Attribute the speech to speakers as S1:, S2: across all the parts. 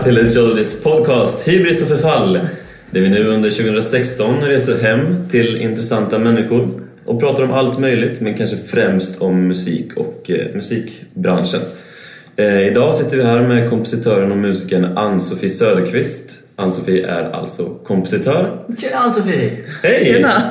S1: Välkomna till Geologist podcast Hybris och förfall. Där vi nu under 2016 reser hem till intressanta människor och pratar om allt möjligt men kanske främst om musik och eh, musikbranschen. Eh, idag sitter vi här med kompositören och musikern Ann-Sofie Söderqvist Ann-Sofie är alltså kompositör.
S2: Tjena Ann-Sofie!
S1: Hej!
S3: Tjena!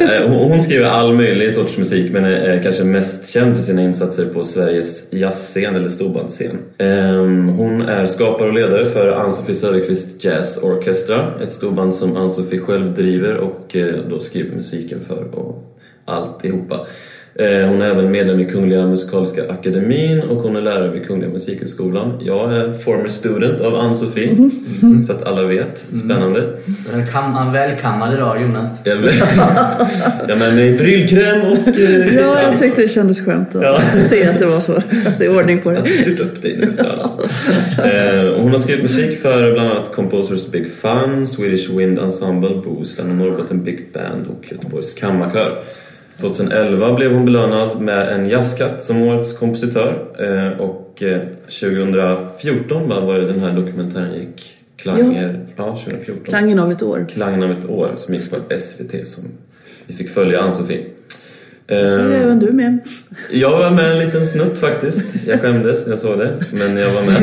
S1: Eh, hon skriver all möjlig sorts musik men är kanske mest känd för sina insatser på Sveriges jazzscen eller storbandsscen. Ehm, hon är skapare och ledare för Ann-Sofie Söderqvist Jazz Orchestra, ett storband som Ann-Sofie själv driver och eh, då skriver musiken för och alltihopa. Eh, hon är även medlem i Kungliga Musikaliska Akademin och hon är lärare vid Kungliga Musikhögskolan. Jag är former student av Ann-Sofie, mm. så att alla vet. Spännande.
S2: Mm. Kam välkammad idag Jonas.
S1: Jag är med mig brylkräm och...
S3: Eh, ja, jag tyckte det kändes skönt att ja. se att det var så. Att det är ordning på det.
S1: Jag har styrt upp dig nu efter alla. Eh, hon har skrivit musik för bland annat Composers Big Fun, Swedish Wind Ensemble, Bohuslän och Norrbotten Big Band och Göteborgs Kammarkör. 2011 blev hon belönad med en jazzkatt som årets kompositör eh, och 2014 eh, var det den här dokumentären gick Klanger, ja. ja 2014.
S3: Klangen av ett år.
S1: Klangen av ett år som gick på SVT som vi fick följa Ann-Sofie.
S3: Eh, även du med.
S1: Jag var med en liten snutt faktiskt. Jag skämdes när jag såg det, men jag var med.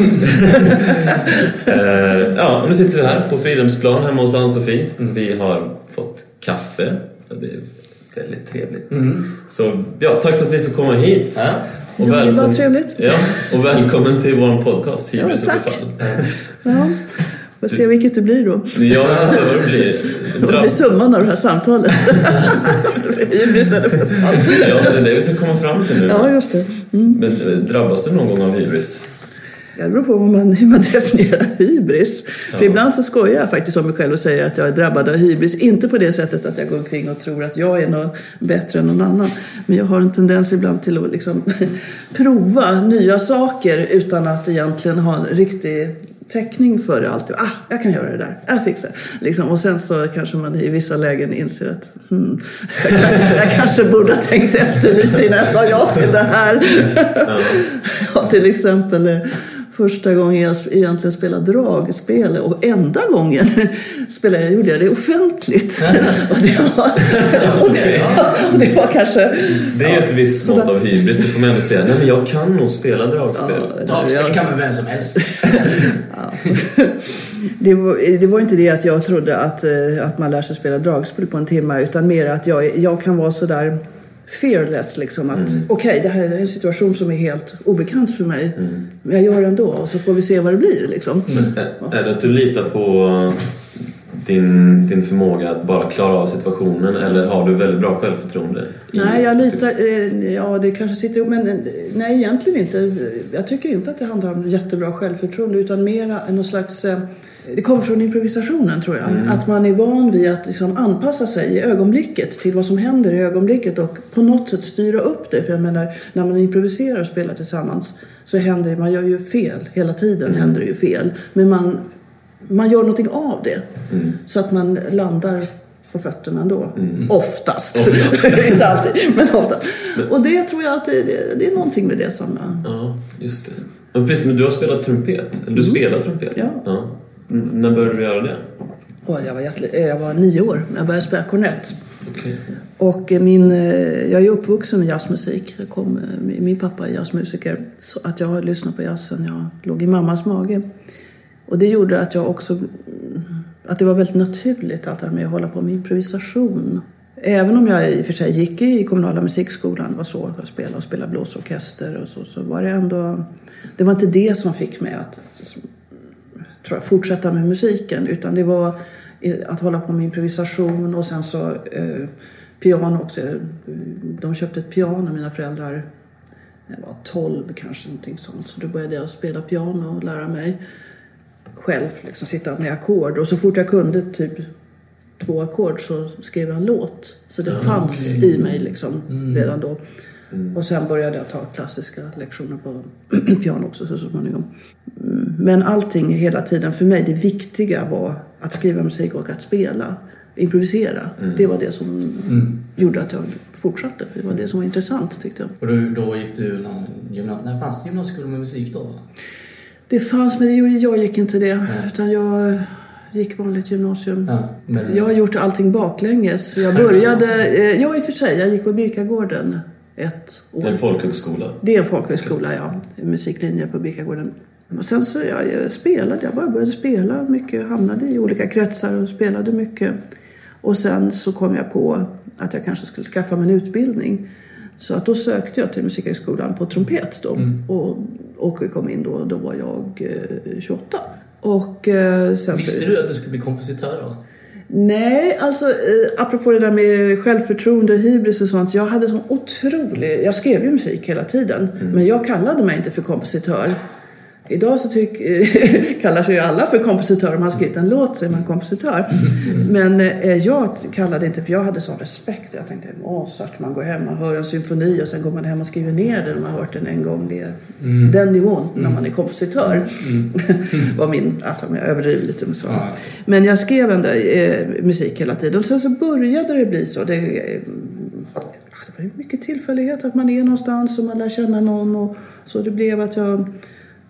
S1: ja, nu sitter vi här på Fridhemsplan hemma hos Ann-Sofie. Vi har fått kaffe. Det väldigt trevligt. Mm. Så ja, tack för att vi fick komma hit.
S3: Ja. Och ja, det var trevligt.
S1: Ja, och välkommen till vår podcast Hybris
S3: ja, tack. Ja. Får se vilket det blir då.
S1: Ja, vad det blir.
S3: Vad blir summan av det här samtalet?
S1: hybris eller förfall? Ja, det är det vi ska komma fram till nu.
S3: Ja, just det.
S1: Mm. Men eh, drabbas du någon gång av hybris?
S3: Det beror på hur man, hur man definierar hybris. Ja. För ibland så skojar jag faktiskt om mig själv och säger att jag är drabbad av hybris. Inte på det sättet att jag går omkring och tror att jag är något bättre än någon annan. Men jag har en tendens ibland till att liksom prova nya saker utan att egentligen ha en riktig täckning för det alltid. Ah, jag kan göra det där. Jag fixar det. Liksom. Och sen så kanske man i vissa lägen inser att hmm, jag, kanske borde ha tänkt efter lite innan jag sa ja till det här. Ja, till exempel eh, första gången jag egentligen spelade dragspel och enda gången spelade jag, gjorde jag det offentligt. och, det var, och, det, och det var kanske...
S1: Det är ja, ett visst mått av hybris, det får man ändå säga. Nej, men jag kan nog spela dragspel.
S2: Ja, dragspel kan väl vem som helst.
S3: ja. det, var, det var inte det att jag trodde att, eh, att man lär sig spela dragspel på en timme utan mer att jag, jag kan vara sådär fearless. Liksom, att mm. okej, okay, det här är en situation som är helt obekant för mig. Mm. Men jag gör det ändå och så får vi se vad det blir. Liksom.
S1: Men är, är det att du litar på din, din förmåga att bara klara av situationen eller har du väldigt bra självförtroende?
S3: Nej, jag litar... Eh, ja, det kanske sitter ihop. Men eh, nej, egentligen inte. Jag tycker inte att det handlar om jättebra självförtroende utan mer någon slags eh, det kommer från improvisationen tror jag. Mm. Att man är van vid att liksom anpassa sig i ögonblicket till vad som händer i ögonblicket och på något sätt styra upp det. För jag menar, när man improviserar och spelar tillsammans så händer det, man gör ju fel. Hela tiden mm. händer det ju fel. Men man, man gör någonting av det. Mm. Så att man landar på fötterna ändå. Mm. Oftast. Oftast. Inte alltid, men oftast. Och det tror jag att det, det, det, är någonting med det som.
S1: Ja, just det. Men precis, men du har spelat trumpet. Du mm. spelar trumpet.
S3: Ja. ja.
S1: När började du göra det?
S3: Oh, jag, var jättel- eh, jag var nio år när jag började spela kornett.
S1: Okay.
S3: Och min, eh, jag är uppvuxen med jazzmusik. Jag kom, eh, min pappa är jazzmusiker. Så att jag har lyssnat på jazzen. Jag låg i mammas mage. Och det gjorde att jag också... Att det var väldigt naturligt allt det här med att hålla på med improvisation. Även om jag i och för sig gick i kommunala musikskolan, var så, att spela och spela blåsorkester och så, så var det ändå... Det var inte det som fick mig att tror jag, fortsätta med musiken utan det var att hålla på med improvisation och sen så eh, piano också. De köpte ett piano, mina föräldrar. Jag var 12 kanske, någonting sånt. Så då började jag spela piano och lära mig själv, liksom sitta med ackord. Och så fort jag kunde typ två ackord så skrev jag en låt. Så det ja, fanns i mig liksom mm. redan då. Mm. Och sen började jag ta klassiska lektioner på piano också så småningom. Mm. Men allting hela tiden, för mig det viktiga var att skriva musik och att spela, improvisera. Det var det som gjorde att jag fortsatte. För det var det som var intressant tyckte jag.
S2: Och du, då gick du någon gymnasium... När fanns det gymnasieskola med musik då?
S3: Det fanns, men det gjorde- jag gick inte det. Utan jag gick vanligt gymnasium.
S2: Ja, men,
S3: Jag har gjort allting baklänges. Jag började, eh, ja i och för sig, jag gick på Birkagården ett
S1: Det är en
S3: år.
S1: folkhögskola.
S3: Det är en folkhögskola, ja. Musiklinje på Birkagården. Och sen så jag, jag spelade, jag bara började spela mycket, hamnade i olika kretsar och spelade mycket. Och sen så kom jag på att jag kanske skulle skaffa mig en utbildning. Så att då sökte jag till Musikhögskolan på trumpet då. Och, och kom in då, då var jag eh, 28. Och eh, sen så...
S2: Visste du att du skulle bli kompositör då?
S3: Nej, alltså eh, apropå det där med självförtroende, hybris och sånt. Jag hade sån otrolig... Jag skrev ju musik hela tiden. Men jag kallade mig inte för kompositör. Idag så tyck, kallar sig ju alla för kompositör. Om man har skrivit en låt så är man kompositör. Men eh, jag kallade inte, för jag hade sån respekt. Jag tänkte, Mozart, man går hem och hör en symfoni och sen går man hem och skriver ner den. Man har hört den en gång. Det är den nivån när man är kompositör. var min, alltså jag överdriver lite med så.
S2: Ja.
S3: Men jag skrev ändå eh, musik hela tiden. Och sen så började det bli så. Det, eh, det var mycket tillfällighet att man är någonstans och man lär känna någon. Och så det blev att jag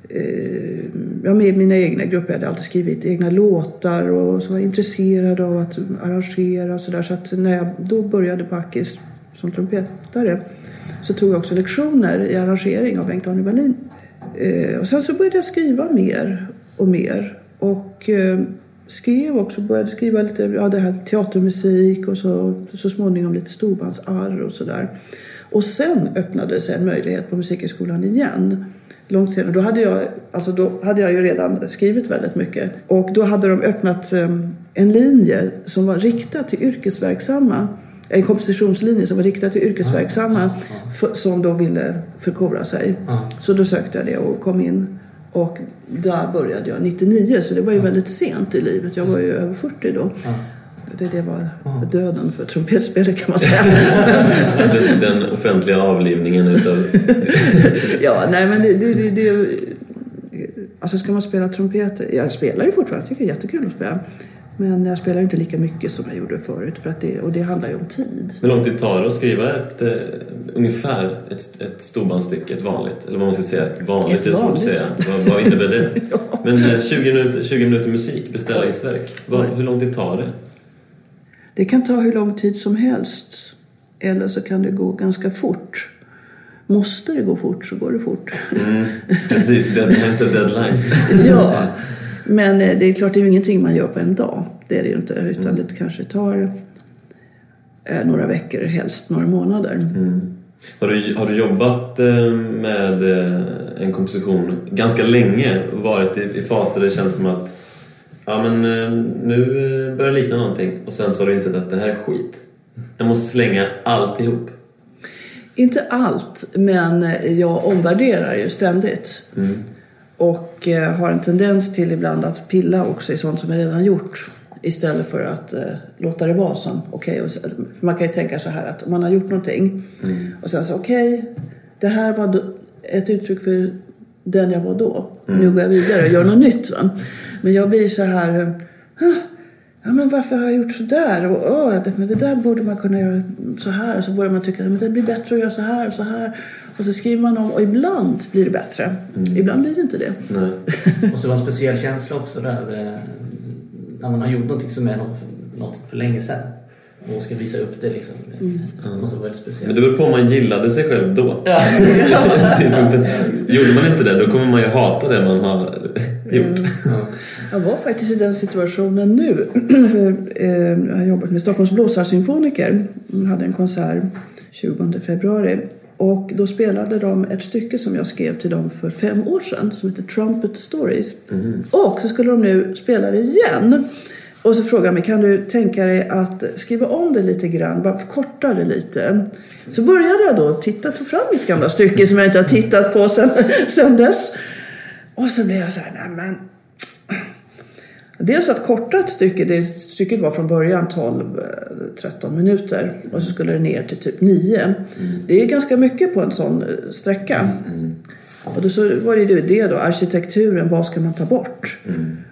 S3: eh, med mina egna grupper. Jag hade alltid skrivit egna låtar och så var jag intresserad av att arrangera och sådär. Så att när jag då började på Ackis som trumpetare så tog jag också lektioner i arrangering av Bengt-Arne Wallin. Eh, och sen så började jag skriva mer och mer. Och eh, skrev också, började skriva lite ja, det här teatermusik och så, så småningom lite storbandsarr och sådär. Och sen öppnade sig en möjlighet på Musikhögskolan igen. Långt senare. Då hade, jag, alltså då hade jag ju redan skrivit väldigt mycket. Och då hade de öppnat eh, en linje som var riktad till yrkesverksamma. En kompositionslinje som var riktad till yrkesverksamma för, som då ville förkovra sig.
S2: Ja.
S3: Så då sökte jag det och kom in. Och där började jag 99, så det var ju väldigt sent i livet. Jag var ju över 40 då.
S2: Ja.
S3: Det, det var döden för trumpetspelet kan man säga.
S1: Den, den offentliga avlivningen utav...
S3: ja, nej men det, det, det. Alltså ska man spela trumpet... Jag spelar ju fortfarande, jag tycker det är jättekul att spela. Men jag spelar ju inte lika mycket som jag gjorde förut. För att det, och det handlar ju om tid.
S1: Hur lång tid tar det att skriva ett, eh, ungefär ett, ett storbandsstycke, ett vanligt? Eller vad man ska säga, ett vanligt
S3: Ett
S1: är svårt att
S3: vanligt.
S1: säga. Vad, vad innebär det? Men eh, 20 minuter, 20 minuter musik, beställningsverk. Vad, hur lång tid tar det?
S3: Det kan ta hur lång tid som helst. Eller så kan det gå ganska fort. Måste det gå fort så går det fort.
S1: Mm, precis, deadlines är deadlines.
S3: ja, men eh, det är klart det är ju ingenting man gör på en dag. Det är det ju inte. Utan det kanske tar eh, några veckor, helst några månader.
S1: Mm. Har, du, har du jobbat eh, med en komposition ganska länge och varit i, i faser där det känns som att ja, men, eh, nu eh, börjar det likna någonting och sen så har du insett att det här är skit. Jag måste slänga alltihop.
S3: Inte allt, men jag omvärderar ju ständigt. Och eh, har en tendens till ibland att pilla också i sånt som jag redan gjort. Istället för att eh, låta det vara som okej. för man kan ju tänka så här att om man har gjort någonting och sen så okej, det här var ett uttryck för den jag var då. Nu går jag vidare och gör något nytt. Va? Men jag blir så här, eh, "Huh, Ja, men varför har jag gjort så där? Och, åh, det, men det där borde man kunna göra så här. Och så börjar man tycka att det blir bättre att göra så här och så här. Och så skriver man om och ibland blir det bättre. Ibland blir det inte det.
S1: Nej.
S2: måste vara en speciell känsla också där. eh, När man har gjort någonting som är något för, något för länge sedan. Och ska visa upp det liksom. Det måste vara väldigt
S1: Men
S2: speciellt.
S1: det beror på om man gillade sig själv då.
S2: Ja.
S1: Gjorde man inte det, då kommer man ju hata det man har gjort.
S2: Ja.
S3: Jag var faktiskt i den situationen nu. För, eh, jag har jobbat med Stockholms blåsarsymfoniker. De hade en konsert 20 februari. Och då spelade de ett stycke som jag skrev till dem för fem år sedan som heter Trumpet Stories. Och så skulle de nu spela det igen. Och så frågade de mig, kan du tänka dig att skriva om det lite grann, bara förkorta det lite? Så började jag då titta, ta fram mitt gamla stycke som jag inte har tittat på sedan, sedan dess. Och så blev jag så här, nej men Dels att korta ett stycke, det stycket var från början 12-13 minuter och så skulle det ner till typ 9. Det är ganska mycket på en sån eh, sträcka. Och då så var det ju det då, arkitekturen, vad ska man ta bort?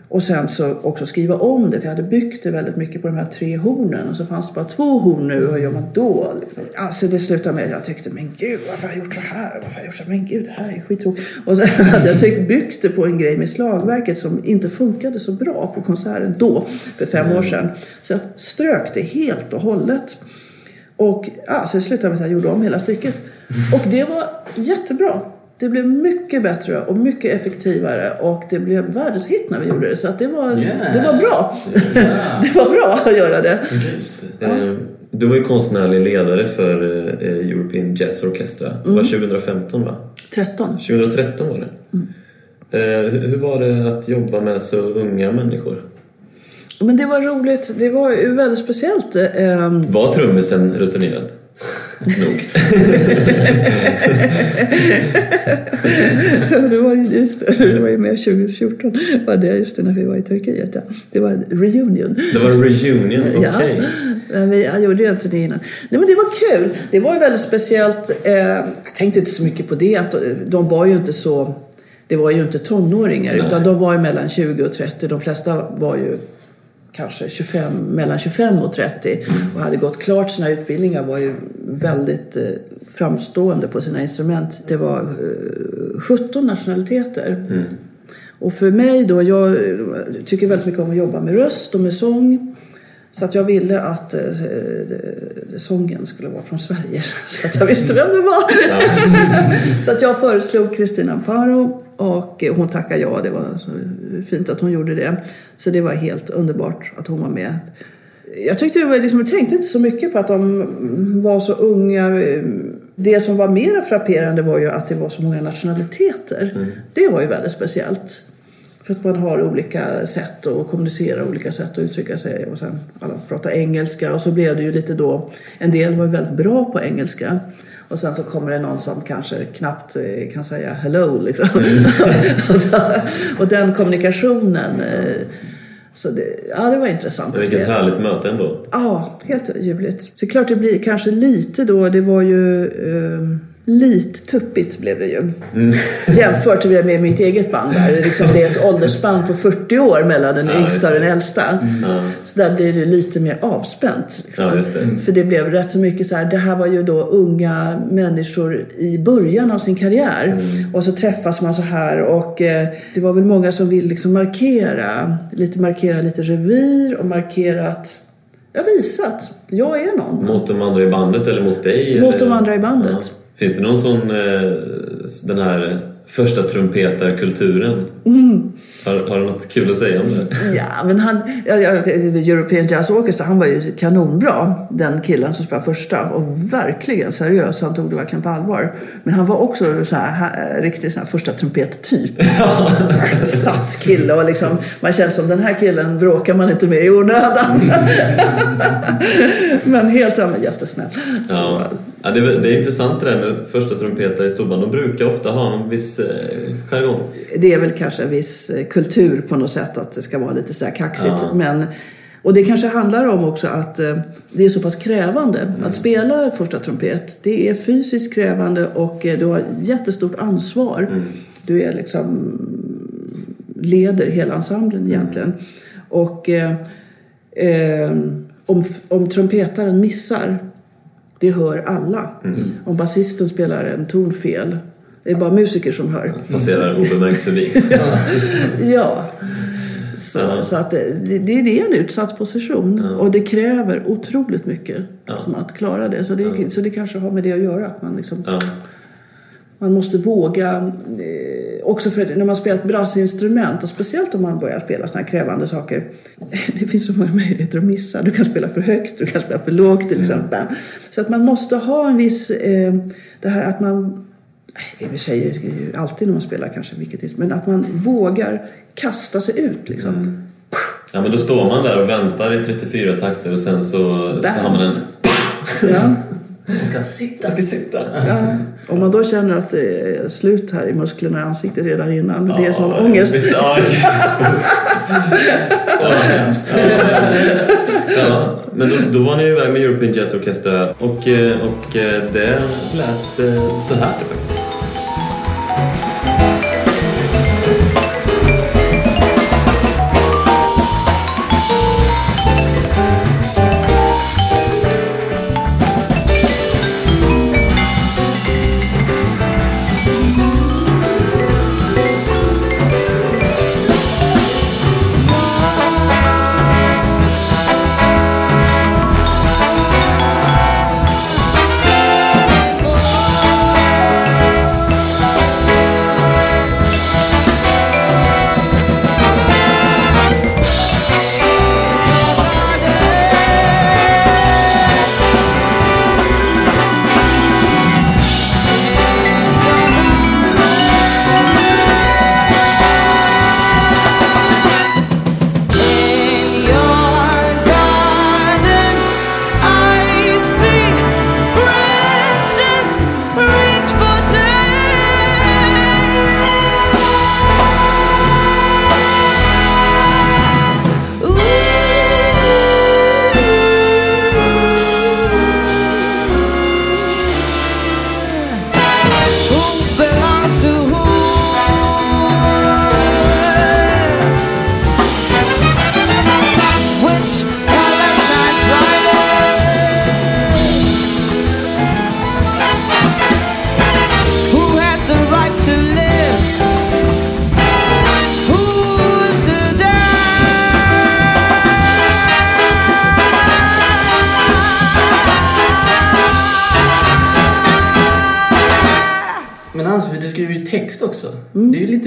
S3: Och sen så också skriva om det, för jag hade byggt det väldigt mycket på de här tre hornen. Och så fanns det bara två horn nu, vad gör man då? Liksom. Alltså det slutade med att jag tyckte, men gud varför har jag gjort så här? Varför har jag gjort så här? Men gud, det här är skittråkigt. Och sen hade jag tyckt, byggt det på en grej med slagverket som inte funkade så bra på konserten då, för fem år sedan. Så jag strök det helt och hållet. Och ja, så det slutade med att jag gjorde om hela stycket. Och det var jättebra. Det blev mycket bättre och mycket effektivare och det blev världens hit när vi gjorde det. Så att det, var,
S2: Yeah.
S3: det var bra. det var bra att göra det.
S1: Just det. Eh, Du var ju konstnärlig ledare för eh, European Jazz Orchestra. Det var 2015 va?
S3: 13.
S1: 2013 var det. Eh, hur var det att jobba med så unga människor?
S3: Men det var roligt. Det var ju väldigt speciellt. Ehm,
S1: Var trummisen rutinerad? Nog.
S3: det var ju just det. Det var ju med 2014. Var det just det när vi var i Turkiet. Ja. Det var en reunion.
S1: Det var en reunion, okej.
S3: Ja, men vi, jag gjorde ju en turné innan. Nej, men det var kul. Det var ju väldigt speciellt. Eh, jag tänkte inte så mycket på det. Att de, de var ju inte så... Det var ju inte tonåringar
S1: Nej.
S3: utan de var ju mellan 20 och 30. De flesta var ju kanske 25, mellan 25 och 30 och hade gått klart sina utbildningar var ju väldigt eh, framstående på sina instrument. Det var eh, 17 nationaliteter. Och för mig då, jag eh, tycker väldigt mycket om att jobba med röst och med sång. Så att jag ville att eh, eh, sången skulle vara från Sverige. Så att jag visste vem det var. så att jag föreslog Kristina Amparo och eh, hon tackade ja. Det var fint att hon gjorde det. Så det var helt underbart att hon var med. Jag tyckte det var liksom, jag tänkte inte så mycket på att de var så unga. Det som var mer frapperande var ju att det var så många nationaliteter. Det var ju väldigt speciellt. För att man har olika sätt att kommunicera, olika sätt att uttrycka sig. Och sen alla pratar engelska och så blev det ju lite då, en del var väldigt bra på engelska. Och sen så kommer det någon som kanske knappt eh, kan säga hello liksom. då, och den kommunikationen. Så det, ja, det var intressant att se.
S1: Vilket härligt möte ändå.
S3: Ja, helt ljuvligt. Så det klart det blir kanske lite då, det var ju eh, lite tuppigt blev det ju. Jämfört med, mitt eget band där. Liksom det är ett åldersspann på 40 år mellan den
S1: Ja,
S3: yngsta och den äldsta.
S1: Ja.
S3: Så där blir det lite mer avspänt. Liksom.
S1: Ja, det.
S3: För det blev rätt så mycket så här, det här var ju då unga människor i början av sin karriär. Och så träffas man så här och eh, det var väl många som vill liksom markera, lite markera lite revir och markera att jag visat, jag är någon.
S1: Mot de andra i bandet eller mot dig?
S3: Mot
S1: eller?
S3: de andra i bandet.
S1: Finns det någon sån, eh, den här första trumpetarkulturen?
S3: Mm.
S1: Har, har du något kul att säga om det?
S3: Ja, men han, ja, ja, European Jazz Orchestra, han var ju kanonbra, den killen som spelade första. Och verkligen seriös, han tog det verkligen på allvar. Men han var också så här, riktigt så här första trumpet-typ. Satt kille och liksom, man känner som den här killen bråkar man inte med i onödan. men helt, men jättesnäll.
S1: Ja. Ja, det, är, det är intressant det där med första trumpetare i storband. De brukar ofta ha en viss eh, jargong.
S3: det är väl kanske en viss eh, kultur på något sätt att det ska vara lite så här kaxigt.
S1: Ja.
S3: Men, och det kanske handlar om också att eh, det är så pass krävande. Att spela första trumpet, det är fysiskt krävande och eh, du har jättestort ansvar. Du är liksom leder hela ensemblen egentligen. Och eh, eh, om, om trumpetaren missar, det hör alla. Om basisten spelar en ton fel, det är bara musiker som hör.
S1: Passerar obemärkt förbi.
S3: Ja. Så,
S1: Ja.
S3: så att det, det, det är en utsatt position
S1: Ja.
S3: och det kräver otroligt mycket
S1: Ja.
S3: som att klara det. Så det, så det kanske har med det att göra. Att man, liksom, man måste våga, eh, också för när man spelar ett brassinstrument och speciellt om man börjar spela sådana här krävande saker. Det finns så många möjligheter att missa. Du kan spela för högt, du kan spela för lågt till exempel. Så att man måste ha en viss, eh, det här att man det vi säger ju alltid när man spelar kanske vilket är, men att man vågar kasta sig ut liksom.
S1: ja, men då står man där och väntar i 34 takter och sen så, så har man en...
S3: Ja,
S2: Jag ska sitta.
S1: Jag ska sitta.
S3: ja. Om man då känner att det är slut här i musklerna i ansiktet redan innan. det är sån
S1: Ja,
S3: ångest.
S1: Ja,
S2: hemskt.
S1: ja. Men då, då var ni iväg med European Jazz Orchestra och, eh, och eh, det lät eh, så här faktiskt.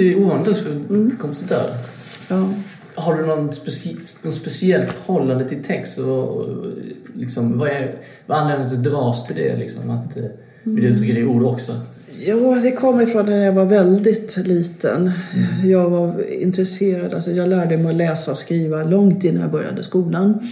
S2: Lite ovanligt för kompositör.
S3: Ja.
S2: Har du någon, speci någon speciellt förhållande till text? Och, och, liksom, vad, är, vad anledningen till att dras till det? Liksom, att, eh, vill du uttrycka det i ord också?
S3: Ja, det kom ifrån när jag var väldigt liten. Jag var intresserad, alltså jag lärde mig att läsa och skriva långt innan jag började skolan.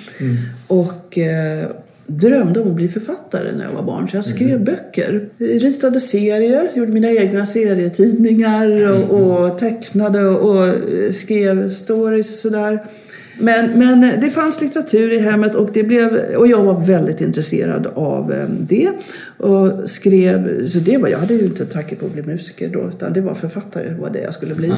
S3: Och eh, drömde om att bli författare när jag var barn. Så jag skrev böcker. Ritade serier, gjorde mina egna serietidningar och, och tecknade och skrev stories sådär. Men, men det fanns litteratur i hemmet och, det blev, och jag var väldigt intresserad av eh, det. Och skrev, så det var, jag hade ju inte tanke på att bli musiker då, utan det var författare var det jag skulle bli.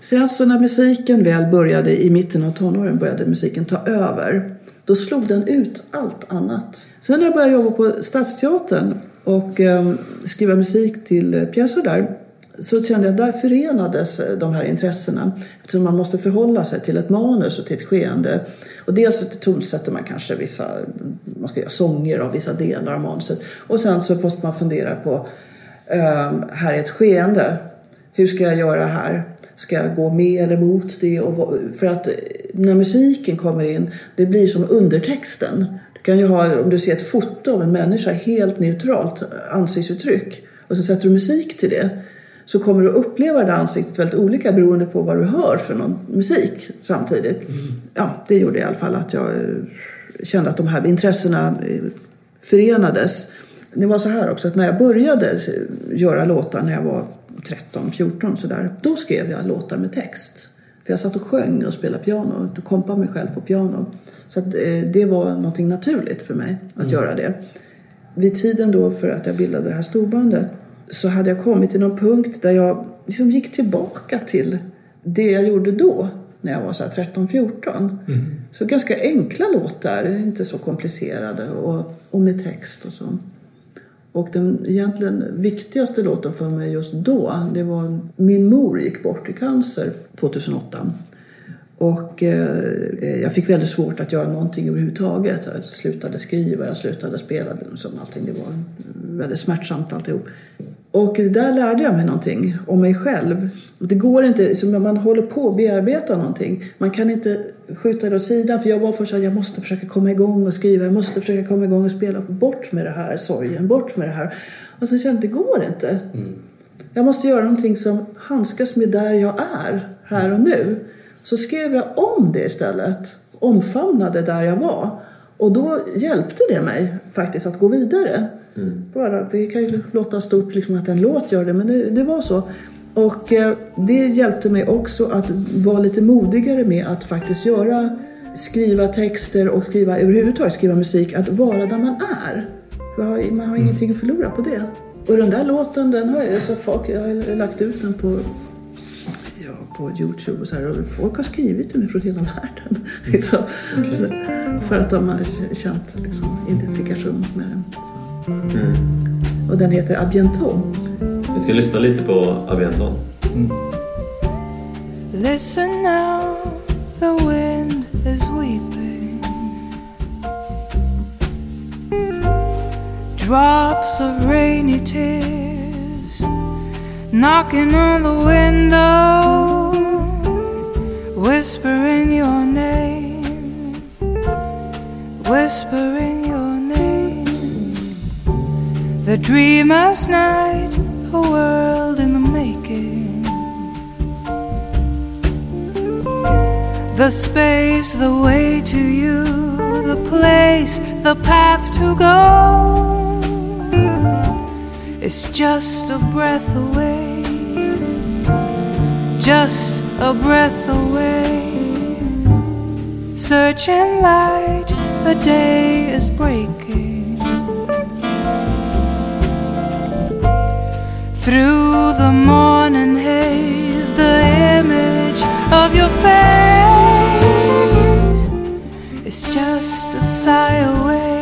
S3: Sen så när musiken väl började i mitten av tonåren började musiken ta över. Då slog den ut allt annat. Sen när jag började jobba på Stadsteatern och eh, skriva musik till eh, pjäser där så kände jag att där förenades eh, de här intressena. Eftersom man måste förhålla sig till ett manus och till ett skeende. Och dels så tonsätter man kanske vissa, man ska göra sånger av vissa delar av manuset. Och sen så måste man fundera på, eh, här är ett skeende. Hur ska jag göra här? Ska jag gå med eller mot det? Och för att eh, när musiken kommer in, det blir som undertexten. Du kan ju ha, om du ser ett foto av en människa, helt neutralt ansiktsuttryck. Och så sätter du musik till det. Så kommer du uppleva det ansiktet väldigt olika beroende på vad du hör för någon musik samtidigt. Ja, det gjorde i alla fall att jag eh, kände att de här intressena eh, förenades. Det var så här också att när jag började göra låtar när jag var 13, 14 sådär. Då skrev jag låtar med text. För jag satt och sjöng och spelade piano och kompade mig själv på piano. Så att, eh, det var någonting naturligt för mig att göra det. Vid tiden då för att jag bildade det här storbandet så hade jag kommit till någon punkt där jag liksom gick tillbaka till det jag gjorde då när jag var så här 13-14. Så ganska enkla låtar, inte så komplicerade och, och med text och så. Och den egentligen viktigaste låten för mig just då, det var Min mor gick bort i cancer 2008. Och eh, jag fick väldigt svårt att göra någonting överhuvudtaget. Jag slutade skriva, jag slutade spela. liksom allting. Det var väldigt smärtsamt alltihop. Och där lärde jag mig någonting om mig själv. Det går inte, man håller på att bearbeta någonting. Man kan inte skjuta det åt sidan. För jag var först att jag måste försöka komma igång och skriva. Jag måste försöka komma igång och spela. Bort med det här sorgen, bort med det här. Och sen kände jag, det går inte. Jag måste göra någonting som handskas med där jag är, här och nu. Så skrev jag om det istället. Omfamnade där jag var. Och då hjälpte det mig faktiskt att gå vidare. Bara, det kan ju låta stort liksom att en låt gör det, men det, det var så. Och eh, det hjälpte mig också att vara lite modigare med att faktiskt göra, skriva texter och skriva överhuvudtaget skriva musik, att vara där man är. Man har, har ingenting att förlora på det. Och den där låten, den har jag, så folk, jag har lagt ut den på ja, på Youtube och så här. Och folk har skrivit mig från hela världen. Liksom. Så, för att de har känt liksom, identifikation med den. Så. Och den heter Abienton.
S1: Vi ska lyssna lite på Abienton. Mm.
S4: Listen now, the wind is weeping. Drops of rainy tears knocking on the window, whispering your name, whispering your name. The dreamer's night, world in the making. The space, the way to you, the place, the path to go. It's just a breath away, just a breath away. Searching light, the day is breaking. Through the morning haze, the image of your face is just a sigh away,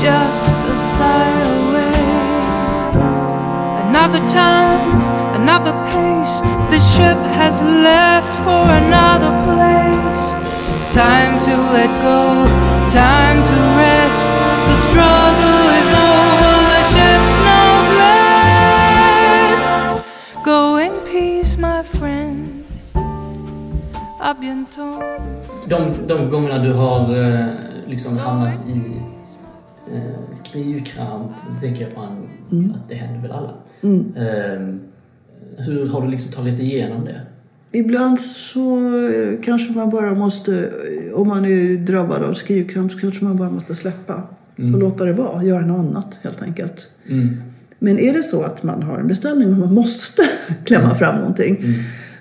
S4: just a sigh away. Another time, another pace, the ship has left for another place. Time to let go, time to rest. The struggle à bientôt.
S2: De, de gångerna du har eh, liksom hamnat i eh, skrivkramp, då tänker jag på en, att det händer väl alla.
S3: Mm.
S2: Eh, hur har du liksom tagit igenom det?
S3: Ibland så eh, kanske man bara måste, eh, om man är drabbad av skrivkramp så kanske man bara måste släppa och låta det vara, göra något annat helt enkelt.
S2: Mm.
S3: Men är det så att man har en beställning och man måste klämma fram någonting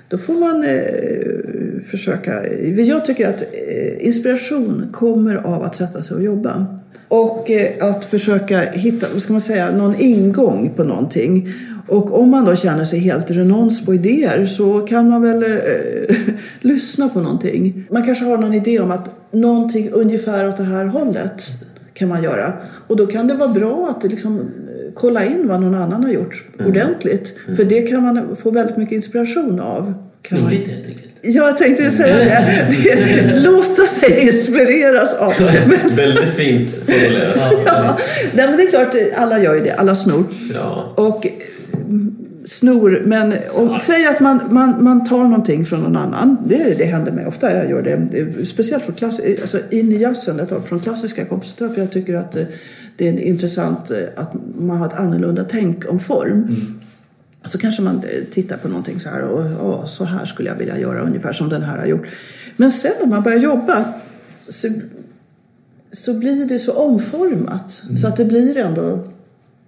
S3: då får man eh, försöka. Jag tycker att eh, inspiration kommer av att sätta sig och jobba. Och eh, att försöka hitta, vad ska man säga, någon ingång på någonting. Och om man då känner sig helt renons på idéer så kan man väl eh, lyssna på någonting. Man kanske har någon idé om att någonting ungefär åt det här hållet kan man göra. Och då kan det vara bra att liksom, eh, kolla in vad någon annan har gjort ordentligt. För det kan man få väldigt mycket inspiration av. Kan
S2: lite helt enkelt.
S3: Ja, jag tänkte säga det. det. Låta sig inspireras av. Men,
S1: Väldigt fint formulerat.
S3: ja, nej, men det är klart, alla gör ju det. Alla snor.
S1: Ja.
S3: Och mm, snor, men om, säg att man, man, man tar någonting från någon annan. Det, det händer mig ofta. Jag gör det. speciellt från klass, alltså in i jazzen, jag tar från klassiska kompositörer. För jag tycker att eh, det är intressant eh, att man har ett annorlunda tänk om form. Så kanske man eh, tittar på någonting så här och "Åh, så här skulle jag vilja göra ungefär som den här har gjort. Men sen när man börjar jobba så, så blir det så omformat så att det blir ändå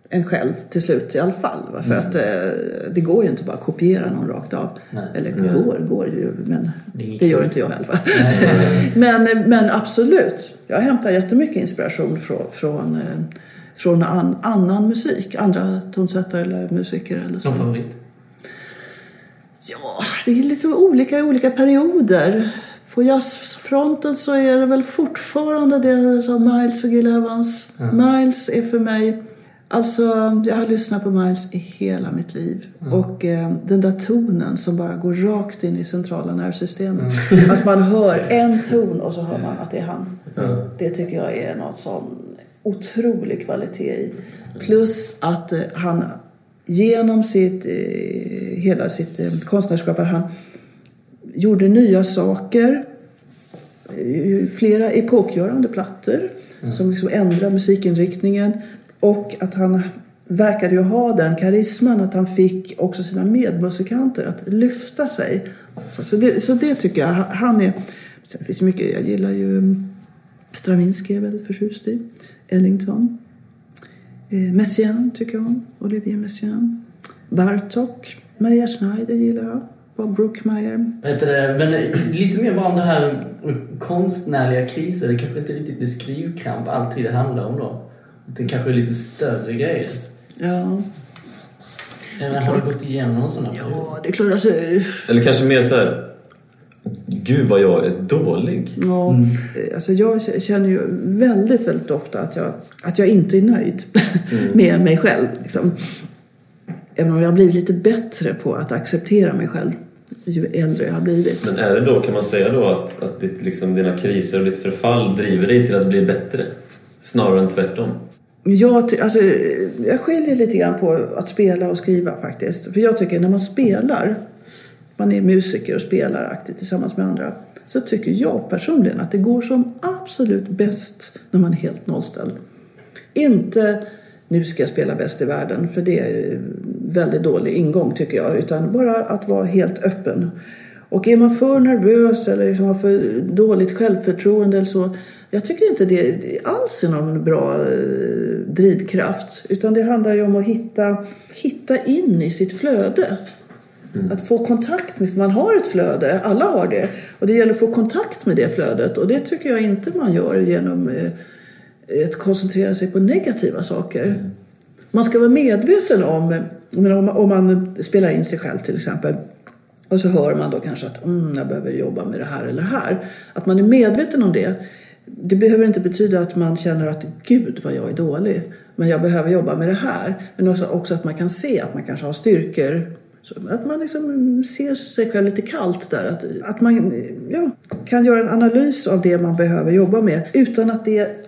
S3: en själv till slut i alla fall. va? För att eh, det går ju inte bara att kopiera någon rakt av.
S2: Nej.
S3: Eller går, går ju, men
S2: Det
S3: det gör inte jag
S2: nej.
S3: Men, men absolut, jag hämtar jättemycket inspiration från, från, eh, från an, annan musik. Andra tonsättare eller musiker eller så.
S2: Någon favorit?
S3: Ja, det är lite olika i olika perioder. På jazzfronten så är det väl fortfarande det som Miles och Gil Evans. Miles är för mig... Alltså, jag har lyssnat på Miles i hela mitt liv. Och eh, den där tonen som bara går rakt in i centrala nervsystemet. Att man hör en ton och så hör man att det är han. Det tycker jag är något sån otrolig kvalitet i. Plus att eh, han genom sitt, eh, hela sitt eh, konstnärskap, han gjorde nya saker. Flera epokgörande plattor som liksom ändrade musikinriktningen. Och att han verkade ju ha den karisman att han fick också sina medmusikanter att lyfta sig. Så, det, så det tycker jag. Han är... Sen finns mycket, jag gillar ju Stravinsky är jag väldigt förtjust i. Ellington. Eh, Messiaen tycker jag om. Olivier Messiaen. Bartok. Maria Schneider gillar jag. Bob Brookmeyer.
S2: Men lite mer bara om det här konstnärliga kriser. Det kanske inte riktigt är skrivkramp alltid det handlar om då. Det kanske är lite större grejer.
S3: Ja,
S2: Eller har du gått igenom period?
S3: ja det är klart. Alltså,
S1: Eller kanske mer så här. Gud vad jag är dålig.
S3: ja, eh, alltså jag känner ju väldigt, väldigt ofta att jag, att jag inte är nöjd med mig själv. Liksom. Även om jag har blivit lite bättre på att acceptera mig själv ju äldre jag har blivit.
S1: Men är det då, kan man säga då att, att ditt, liksom, dina kriser och ditt förfall driver dig till att bli bättre? Snarare än tvärtom?
S3: Jag, alltså, jag skiljer lite grann på att spela och skriva faktiskt. För jag tycker när man spelar, man är musiker och spelar aktivt tillsammans med andra, så tycker jag personligen att det går som absolut bäst när man är helt nollställd. Inte nu ska jag spela bäst i världen, för det är väldigt dålig ingång tycker jag. Utan bara att vara helt öppen. Och är man för nervös eller liksom har för dåligt självförtroende eller så. Jag tycker inte det alls är någon bra eh, drivkraft. Utan det handlar ju om att hitta, hitta in i sitt flöde. Att få kontakt med, för man har ett flöde, alla har det. Och det gäller att få kontakt med det flödet. Och det tycker jag inte man gör genom eh, att koncentrera sig på negativa saker. Man ska vara medveten om, om, man- om man spelar in sig själv till exempel. Och så hör man då kanske att mm, jag behöver jobba med det här eller det här. Att man är medveten om det. Det behöver inte betyda att man känner att gud vad jag är dålig. Men jag behöver jobba med det här. Men också, också att man kan se att man kanske har styrkor. Så att man liksom ser sig själv lite kallt där. Att, att man ja, kan göra en analys av det man behöver jobba med. Utan att det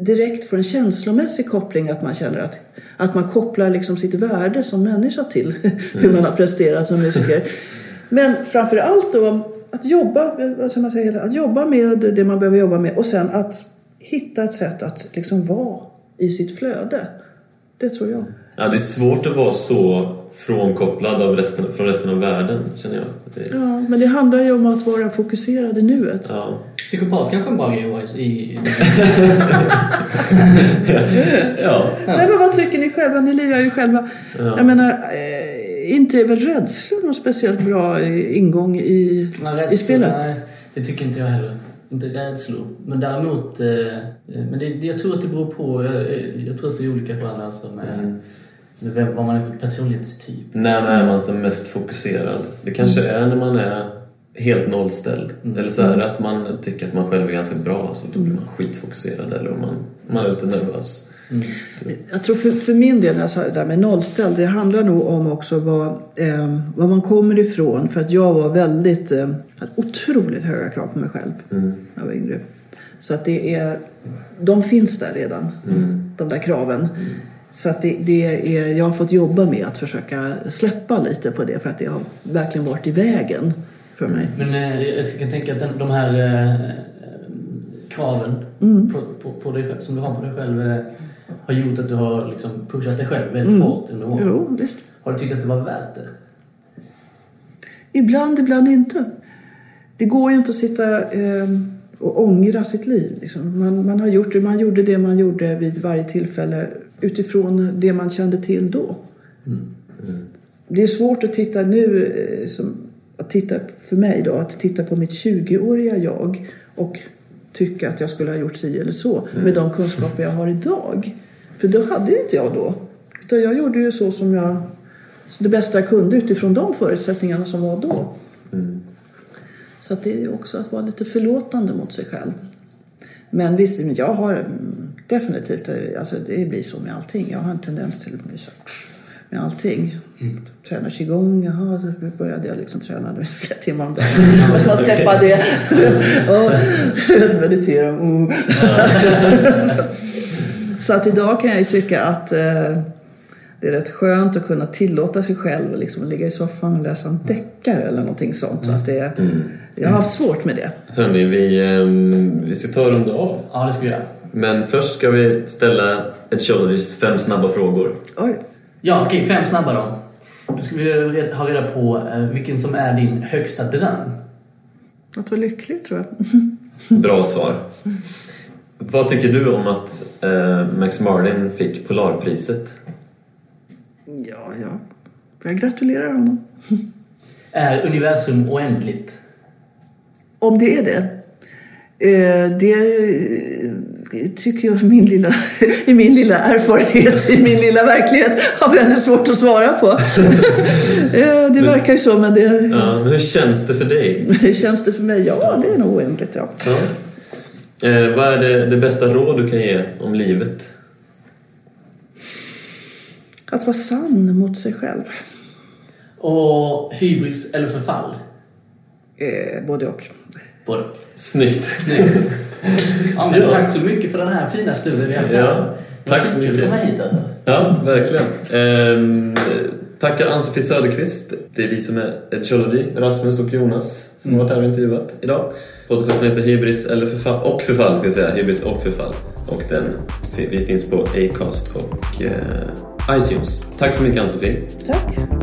S3: direkt får en känslomässig koppling. Att man känner att, att man kopplar liksom sitt värde som människa till hur man har presterat som musiker. Men framför allt då att jobba, vad man att jobba med det man behöver jobba med och sen att hitta ett sätt att liksom vara i sitt flöde. Det tror jag.
S1: Ja, det är svårt att vara så frånkopplad av resten, från resten av världen, känner jag. Att Det,
S3: Ja, men det handlar ju om att vara fokuserad i nuet.
S1: ja.
S2: Psykopat kanske är att vara i.
S1: ja.
S3: Nej, men vad tycker ni själva? Ni lirar ju själva.
S1: Ja.
S3: Jag menar, eh, inte är väl rädsla någon speciellt bra eh, ingång i, i
S2: rädslor,
S3: spelet?
S2: nej, det tycker inte jag heller. Inte rädslor. Men däremot, eh, men det, jag tror att det beror på, jag, jag tror att det är olika för alla alltså med, med vem, vad man är för personlighetstyp.
S1: När är man som mest fokuserad? Det kanske är när man är helt nollställd. Eller så är det att man tycker att man själv är ganska bra så då blir man skitfokuserad. Eller om man, man är lite nervös.
S3: Jag tror för, för min del, när jag sa det där med nollställd, det handlar nog om också vad, eh, vad man kommer ifrån. För att jag var väldigt, eh, hade otroligt höga krav på mig själv när jag var yngre. Så att det är, de finns där redan, de där kraven. Så att det, det är, jag har fått jobba med att försöka släppa lite på det för att det har verkligen varit i vägen för mig.
S2: Men eh, jag kan tänka att den, de här eh, kraven på, på, på dig, själv- som du har på dig själv eh, har gjort att du har liksom pushat dig själv väldigt hårt under åren.
S3: Jo, visst.
S2: Har du tyckt att det var värt det?
S3: Ibland, ibland inte. Det går ju inte att sitta eh, och ångra sitt liv. Liksom. Man, man, har gjort det, man gjorde det man gjorde vid varje tillfälle utifrån det man kände till då. Det är svårt att titta nu, eh, som, att titta för mig då, att titta på mitt 20-åriga jag och tycka att jag skulle ha gjort si eller så med de kunskaper jag har idag. För då hade ju inte jag då. Utan jag gjorde ju så som jag det bästa jag kunde utifrån de förutsättningarna som var då. Så att det är ju också att vara lite förlåtande mot sig själv. Men visst, jag har mm, definitivt, eh, alltså det blir så med allting. Jag har en tendens till att bli så med allting. Tränar qigong, jaha, då började jag liksom träna flera timmar om dagen. Måste man släppa det. och meditera. Mm. så att idag kan jag ju tycka att eh, det är rätt skönt att kunna tillåta sig själv liksom, att ligga i soffan och läsa en deckare eller någonting sånt. Så att det, jag har haft svårt med det.
S1: Hörni, vi, ehm, vi ska ta och runda av.
S2: Ja, det skulle jag göra.
S1: Men först ska vi ställa Ed Shoulders fem snabba frågor.
S3: Oj.
S2: Ja, okej, fem snabba då. Då ska vi ha reda på eh, vilken som är din högsta dröm.
S3: Att vara lycklig tror jag.
S1: Bra svar. Vad tycker du om att eh, Max Martin fick Polarpriset?
S3: Ja, ja. Jag gratulerar honom.
S2: Är universum oändligt?
S3: Om det är det. Eh, det eh, tycker jag min lilla, i min lilla erfarenhet, i min lilla verklighet har väldigt svårt att svara på. Eh, det verkar ju så, men det,
S1: Ja, men hur känns det för dig?
S3: hur känns det för mig? Ja, det är nog oändligt. Ja.
S1: Ja. Eh, vad är det, det bästa råd du kan ge om livet?
S3: Att vara sann mot sig själv.
S2: Och hybris eller förfall?
S3: Eh, både och.
S2: Både.
S1: Snyggt!
S2: Ja, men
S1: Ja.
S2: Tack så mycket för den här fina stunden vi har haft.
S1: Ja, tack så mycket.
S2: komma hit alltså.
S1: Ja, verkligen. Ehm, tackar Ann-Sofie Söderqvist. Det är vi som är Edgeology, Rasmus och Jonas som har varit här och intervjuat idag. Podcasten heter Hybris eller förfall, och förfall ska jag säga. Hybris och förfall. Och den, vi finns på Acast och eh, iTunes. Tack så mycket Ann-Sofie.
S3: Tack.